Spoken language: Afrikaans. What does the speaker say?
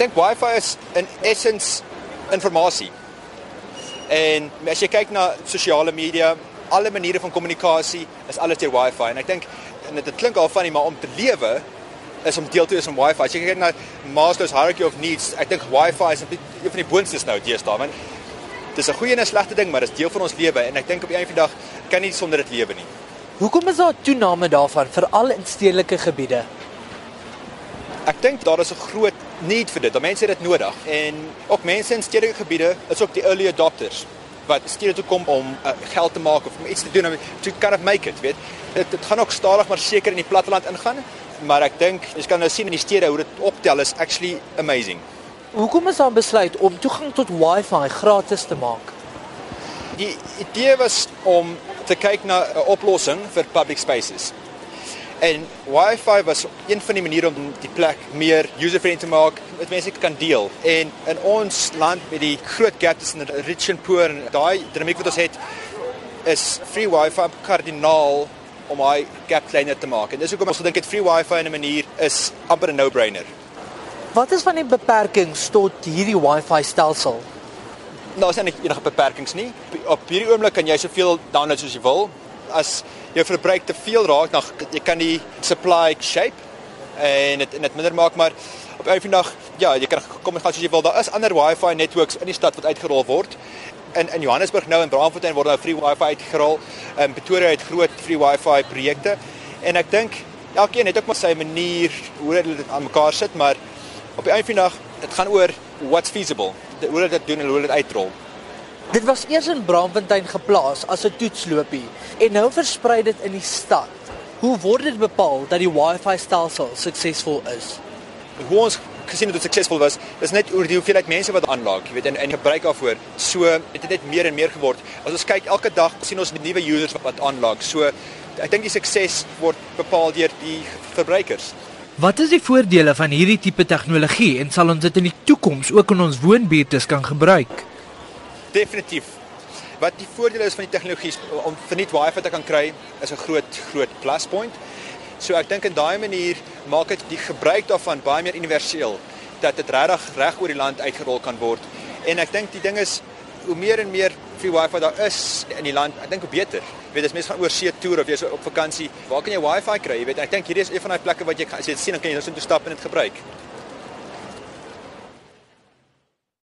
dink Wi-Fi is in essence informasie. En as jy kyk na sosiale media, alle maniere van kommunikasie is alles deur Wi-Fi en ek dink en dit klink al van nie maar om te lewe is om deel te wees van Wi-Fi. As jy kyk na Maslow's hierarchy of needs, ek dink Wi-Fi is een van die boonstes nou deesdae want dis 'n goeie en 'n slegte ding, maar dit is deel van ons lewe en ek dink op die einde van die dag kan nie sonder dit lewe nie. Hoekom is daar toename daarvan veral in stedelike gebiede? Ek dink daar is 'n groot need vir dit. Dat mense dit nodig en ook mense in stedelike gebiede is ook die early adopters wat stede toe kom om uh, geld te maak of om iets te doen om to kind of make it, weet. Dit dit gaan ook stadig maar seker in die platteland ingaan, maar ek dink jy kan nou sien in die stede hoe dit optel is actually amazing. Hoekom is daar besluit om toegang tot Wi-Fi gratis te maak? Die idee was om te kyk na 'n oplossing vir public spaces. En Wi-Fi was een van die maniere om die plek meer user-friendly te maak, dat mense kan deel. En in ons land met die groot gap tussen rich and poor en daai dinamiek wat ons het, is free Wi-Fi kardinaal om daai gap kleiner te maak. En dis hoekom ons gedink het free Wi-Fi in 'n manier is amper 'n no-brainer. Wat is van die beperkings tot hierdie Wi-Fi stelsel? Nou, daar is nie enige beperkings nie. Op hierdie oomblik kan jy soveel download soos jy wil. As jou verbruik te veel raak, dan jy kan die supply shape en dit en dit minder maak, maar op 'n vandag, ja, jy kan kom en gaan soos jy wil. Daar is ander Wi-Fi netwerks in die stad wat uitgerol word. In in Johannesburg nou en Braamfontein word nou free Wi-Fi uitgerol. In Pretoria het groot free Wi-Fi projekte en ek dink elkeen het ook maar sy manier hoe hulle dit aan mekaar sit, maar op die einde van die dag, dit gaan oor what's feasible. Hoe hulle dit doen en hoe hulle dit uitrol. Dit was eers in Braamfontein geplaas as 'n toetslopie en nou versprei dit in die stad. Hoe word dit bepaal dat die Wi-Fi stelsel suksesvol is? Hoe ons gesien het dit suksesvol was, is net oor die hoeveelheid mense wat aanlaak, jy weet, en en gebruik daarvoor. So dit het net meer en meer geword. As ons kyk elke dag sien ons nuwe users wat aanlaak. So ek dink die sukses word bepaal deur die verbruikers. Wat is die voordele van hierdie tipe tegnologie en sal ons dit in die toekoms ook in ons woonbuurte kan gebruik? Definitief. Wat die voordele is van die tegnologie om verniet wifi te kan kry is 'n groot groot pluspunt. So ek dink in daai manier maak dit die gebruik daarvan baie meer universeel dat dit regtig reg oor die land uitgerol kan word. En ek dink die ding is hoe meer en meer free wifi daar is in die land, ek dink hoe beter. Jy weet as mense gaan oor see toer of jy's op vakansie, waar kan jy wifi kry? Jy weet ek dink hierdie is een van daai plekke wat jy as jy dit sien dan kan jy nou so intoe stap en dit gebruik.